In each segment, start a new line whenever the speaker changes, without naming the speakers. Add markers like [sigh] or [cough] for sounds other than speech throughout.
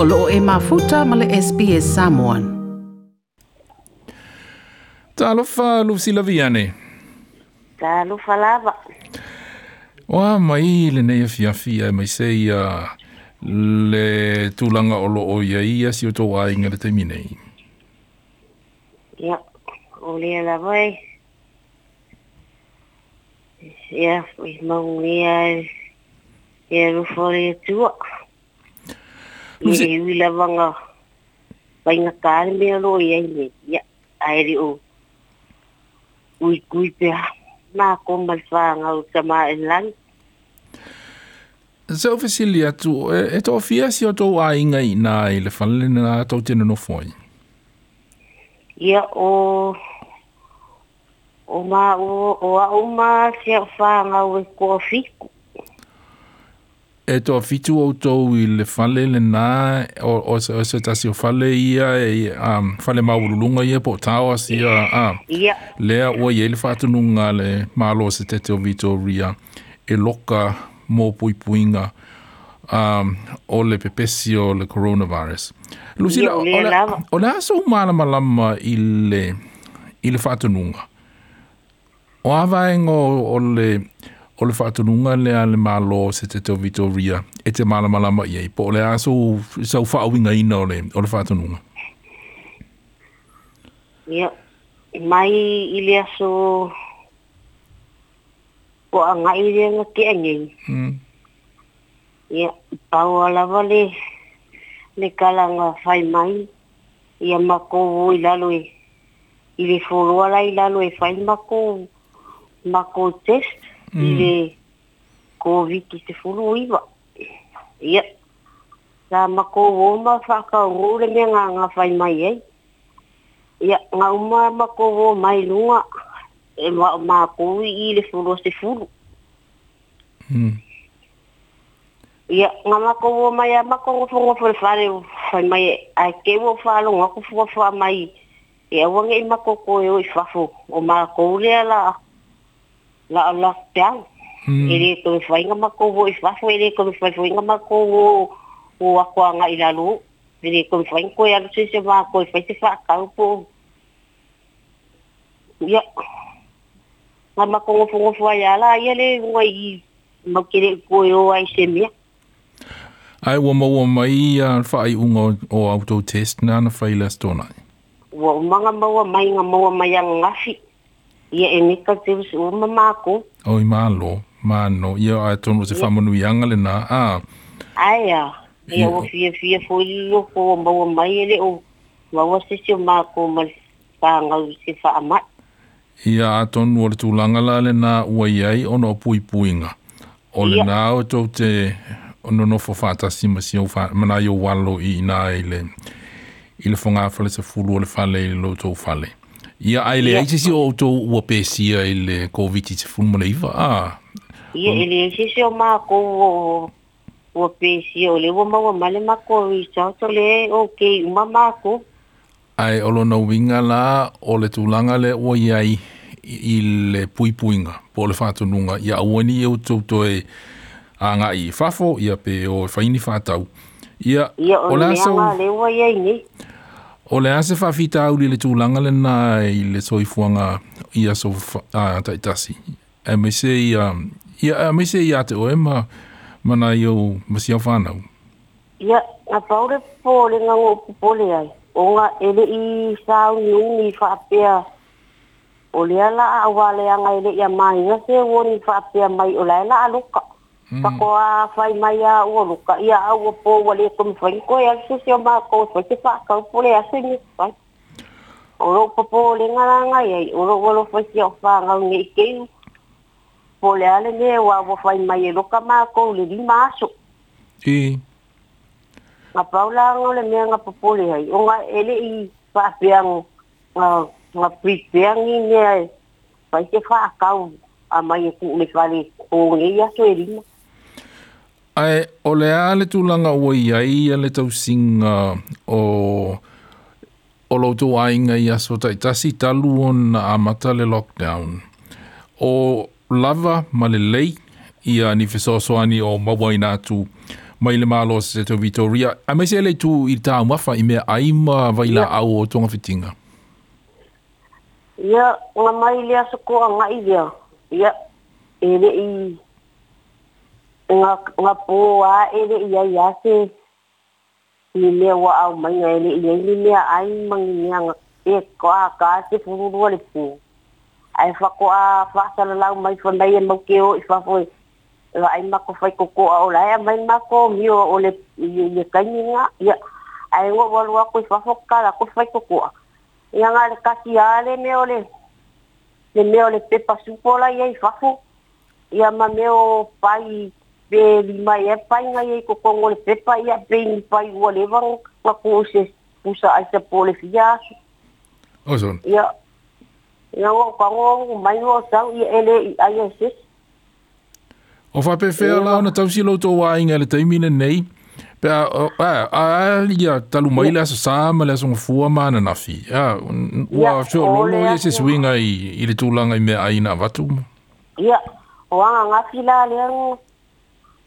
o loo e mafuta ma le SPS Samoan. Ta alofa lusi lavi ane.
Ta alofa lava.
Oa mai le nei afi afi e mai sei a le tūlanga o loo ia ia si o tō ai ngā te mine.
Ia, o le ala vai. Ia, i maungia e rufo le tūa. Ia, e ui lava ga vaigakale mea lo ai me ia ae li o uikui pea mako ma le fagau tamaelagi lang
o fesili atu e toʻafia si o tou aiga inā i le fale lenā tou te nonofo ai
ia o o ma o o au ma se o fagau e koafiku
το φίτου το il fale le na o o se o se ta si fale ia e um fale ma ulunga ia po ta o si a a le o ia le fatu nunga le malo se te te Victoria e loka mo pui puinga um o le pepesi o le coronavirus Lucila o o la so mala malama il il fatu nunga o avaingo o le o le whaatununga lea le mālo se te teo Vitoria e te mala malama i ei. Po o le aso sau whaawinga ina o le, o le whaatununga.
Ia, mai i le aso o a ngai le anga ke angi. Ia, mm. yeah. pau alawa le le kalanga whai mai i a mako o i lalo i. I le fuluala i lalo mako mako test mm. i le COVID-19 se fulu iwa. Ia, sa mako woma whaka ngore me ngā ngā whai mai ei. Ia, ngā uma mako woma mai lunga e mā ma, kōi i le fulu se fulu. Mm. Ia, ngā mako woma i a mako ngofo ngofo le whare whai mai ei. A ke wo whalo ngā kufuwa whai mai. Ia, wangai mako koe o i e whafo o mā kōrea la ako la lockdown. Mm. Ele to foi ngama ko vo i fa foi ele ko foi foi ngama ko vo o aqua nga ilalu. Ele ko foi ko ya se se va ko foi se fa ka po. Ya. Ngama ko fo fo ya la ya le ngo i mo kire ko
yo
ai se mi.
Ai wo mo wo mai ya fa i un o auto test na na fa i la stona.
Wo manga mo mai ngama mo mai ngafi. Mm ia e nika te wisi o mamako.
O i malo, mano, ia ai tonu se whamonu i angale nā, a. Ai
a, ia o fia fia fōi loko o maua mai ele o maua se se o mako ma sa ngau se whaamat.
Ia a tonu o le tūlanga la nā ua iai o no pui puinga. O le nā o tau te o no nofo whātasi ma si o whātasi, walo i nā ele. Ile fonga fale se fulu o le fale ili lo tau fale. Ia ai le aise si o to ua pēsia mm. i
le
COVID-19 funu mana iwa? Ia
ai le si o
ma
ko ua pēsia o le ua maua male maa ko i sato le o kei uma maa ko.
Ai olo na winga la o le tūlanga le ua iai i le pui puinga po le whātununga ia uani e utou toi a ngai i fafo ia pe o faini fatau.
Ia, ia o le asau... Ia o le asau...
O le ase whawhita au le tūlanga le nā i le soifuanga i a so taitasi. E me se i a, i a, me se i a te oe ma, ma nā i o masi au whānau. Ia,
a paure pō le ngā ngō pupole ai. O ngā ele i sāu ni ungi whapea. O le ala a wale a ngā ele i a mai. Ngā se uoni whapea mai o le ala a luka. Ia. Mm. Pako a whai mai a ua luka i a aua pō wa le kumi whai. Koe a susi o mā kou whai te whakau pō le asu ni whai. O rau papo le ngara ngai ai. O rau walo whai si o whangau ngai kei. Pō le ale me wa wa whai mai e luka mā kou le lima asu. I. Ngā paula ngau le mea ngā papo le hai. O ngā ele i whapeang ngā ngā pripeang i mea e. Whai te whakau a mai e kūne whale. O ngai aso e lima.
Ai, o le a le tūlanga i iai a le tausinga o o loutou ainga i aso tai tasi talu o na amata le lockdown. O lava ma le lei i a ni fesosoani o mawai nātu mai le malo se te Vitoria. A mai se le tū i tā mawha i mea aima vai la au o tonga fitinga.
Ia, ngā mai le aso ko a ngai ia. Ia, e le i ngapua ele iya ya si ile wa au manga ele iya ile ai mangyang e eh, ko aka si puru le pu ai fa ko a fa sala lau mai fo dai en mokeo i fa fo eh. ai ma ko fai ko ko au la mai ma ko mio ole ye kanyinga ya ai wo wa wa ko fa fo kala ko fai ko ko ah. ya ngal kasi ale me ole le me ole pe pa su pola ye fa fo ia ma meo pai pe lima ia pai ngai ai kokongo le pepa ia pe ni pai ua lewa ngako se pusa ai sa pole fia. Oson. Ia. Ia o kango mai o sau ia ele ai ai se.
O fa pe fea la ona tausi loutou wā inga le taimine nei. Pe a, a, a, ia talu mai le asa sāma le asa ngafua mana nafi. Ia,
ua
fio lolo ia se swinga i, i le tūlanga i mea aina vatu. Ia,
o anga ngafi la le anga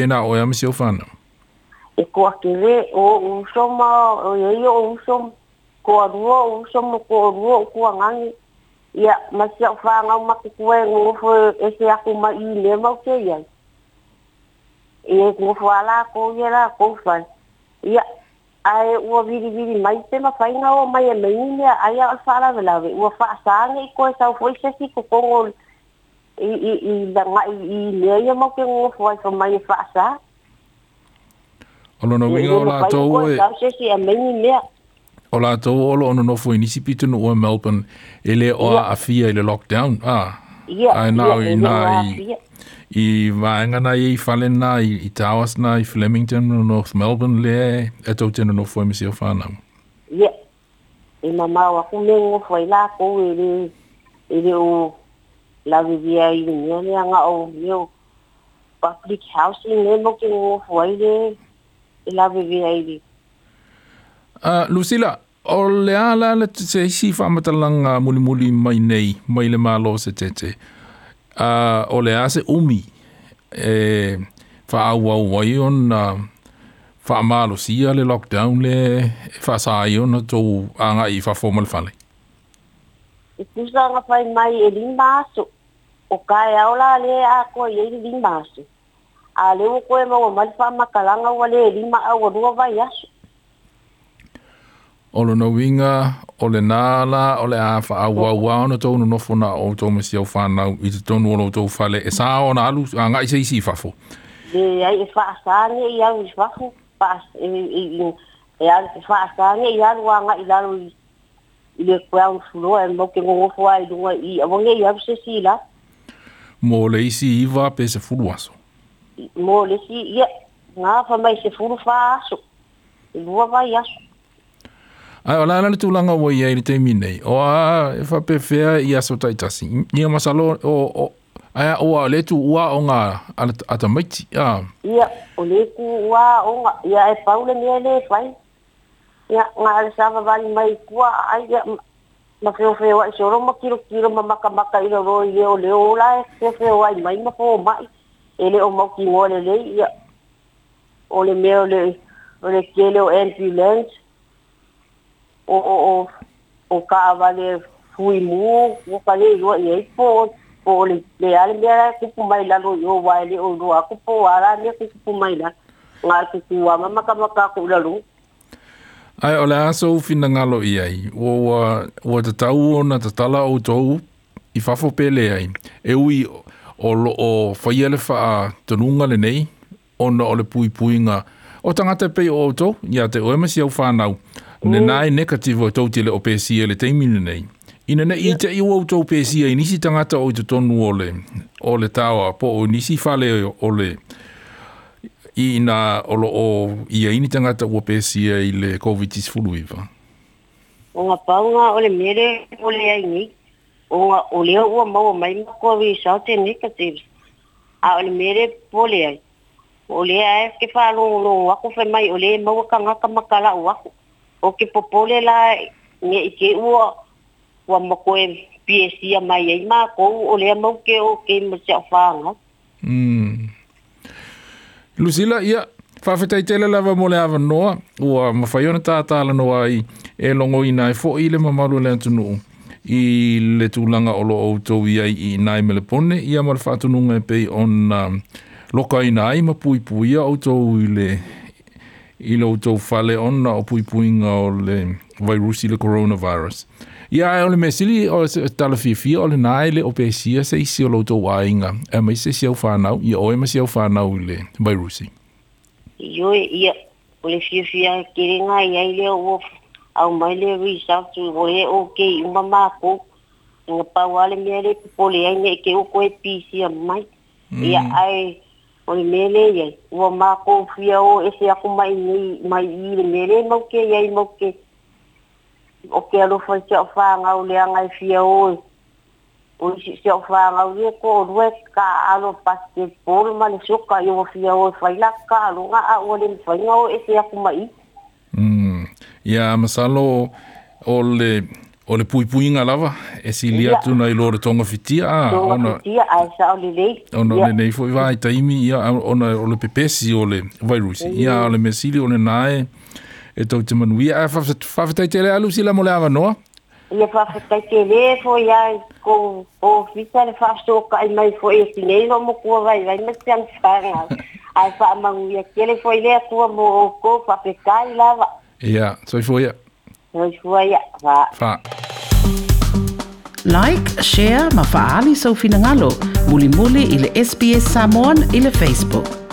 pena o am sio fana.
E ko ke le o usoma o ye yo usom ko ruo usom ko ruo ko ngangi ia masia fanga ma ku kue ngo fo e se aku ma i le ma ke ia. E ko fo ala ko ye la ko fa. Ia ai ua viri viri mai te ma fainga o mai e meini ai a fara vela ve ua fa sa ngai ko sa fo se si ko kongo i i i la nga i i le ia mo ke ngo fo so mai fa e sa ono
no winga ola to e ka
se si a meni me
ola to olo ono no fo inisi pito no o melbourne ele o a afia ele lockdown ah Yeah, I know, yeah, know i, i nai nei, i whalena, i, i i Flemington, no North Melbourne, le, e tau tēnu no fwoi misi o whānau. Yeah, i mamau, aku me ngō i le, la
vivia i ni ni nga o mio public housing le mo ke o foile la vivia i ni
a lucila o le ala le te si fa matalanga muli muli mai nei mai le malo se te te ah, a uh, o le ase umi e fa au au wai on fa malo si le lockdown le fa e sa ai on to anga i fa formal fale
e pusanga fai mai e lima aso. O kai aola le a koe e lima aso. A leo koe maua e ma makalanga ua le e lima au arua vai aso.
O lo nauinga, o le nāla, o le āwha a wawā ona tau no nofona o tau mesi au whānau i te tonu o lo tau whale. E sa ona alu, a ngai se isi i whafo.
E ai e whaasāne i au i whafo. E, e, e alu te whaasāne i alu a ngai lalu i ile crown floor mo ke ngo fwa
i dunga i avonge i hapse sila mo le isi iva
pe se fulu aso mo le si ye nga fa mai se fulu fa aso i lua vai aso ai
ola ana tu langa wo ia i te minei o a e fa pe fea i aso taitasi ni masalo o o ai o le tu ua o nga ata maiti
ia o le ku ua o nga ia e paule ni le fai ngā wani mai kua ai ma feo feo ai soro ma kiro kiro ma maka maka ira ro i leo leo la e feo feo ai mai ma fō mai e leo mau ki ngore le ia o le meo le o le ke leo ambulance o o o o ka avale fui mu o ka le ro i ei po po le le ale mea kupu mai la lo yo wai le o roa kupu wala le kupu mai la ngā kuku wa ma maka maka ku la
Ai, ole aso ufina ngalo i ai. Ua, ua, ua te tau ona, te tala o tau, i fafo pele ai. E ui, o, o, o faiele fa a tanunga le nei, ona ole pui pui nga. O tangata pe o tau, ia te oema si fa nau oh. ne nai negativo to tau tele o pēsia le teimine nei. Ina ne i te iwa o tau pēsia, i nisi tangata o i te tonu ole, ole tawa, po o nisi fale ole, ole, i nā olo o i a ini tangata ua pēsia i le COVID-19 fulu i wha?
O ngā paunga o le mere o le ai ni, o ngā o leo ua mau o mai mako i sao te negatives, a o le mere po le ai. O le ai ke whālo o lo wako whai mai o le mau ka ngaka makala o wako. O ke popole la nge i ke ua ua mako e PSC a mai ai mako o le mau ke o ke mersi a whānga. Mm.
Lucila, ia, whawhetai tele lava mo le awa noa, ua mawhaiona tātala noa i e longo i nai fo i le mamaru e le antunu i le tūlanga olo o tau i ai i nai le pone, ia mara whātununga e pei on um, loka i nai ma pui pui au tau i le i lo to fale ona o pui pui nga o le virus le coronavirus. Ia e ole mesili o se tala fifi o le nai le opesia se isi o lo to wainga e mai se siau whanau, i oe ma siau whanau i le virus.
Io e ia o le fifi a kere nga i ai le o au mai le result u o he o ke i ma mako nga pa wale mea le pole ai ne ke o koe pisi a mai. Ia mm. ai o i mele ia ua mako fia o e se ako mai nei mai i le mele mau ke ia i mau ke o ke alo fai se o whanga o leanga i fia o i o i se se o whanga o ia ko o rue ka alo paske polo ma le soka i o fia o i fai la ka alo nga a o le mwhainga o e se ako mai
mm. ia masalo o le O le pui pui inga lava, e si lia tu nei lo re tonga fitia. Tonga
fitia, ai sa o le lei.
O no le nei fwi vai taimi, o na o le pepesi o le vairusi. Ia o le mesili o le nae, e tau te manu. Ia fafetai te le alu si la mole ava noa?
Ia fafetai te le fo ia ko o fisa le fafetai o kai mai fo e si nei mo kua vai, vai me te anfanga. [laughs] Ai fa amangu ia kele fo i lea kua mo o ko fafetai lava.
Ia, so i fo ia. Oi,
hoi, ia, Fa.
Fa like, share, ma faali sa so ufinangalo, muli muli ili SBS Samoan ili Facebook.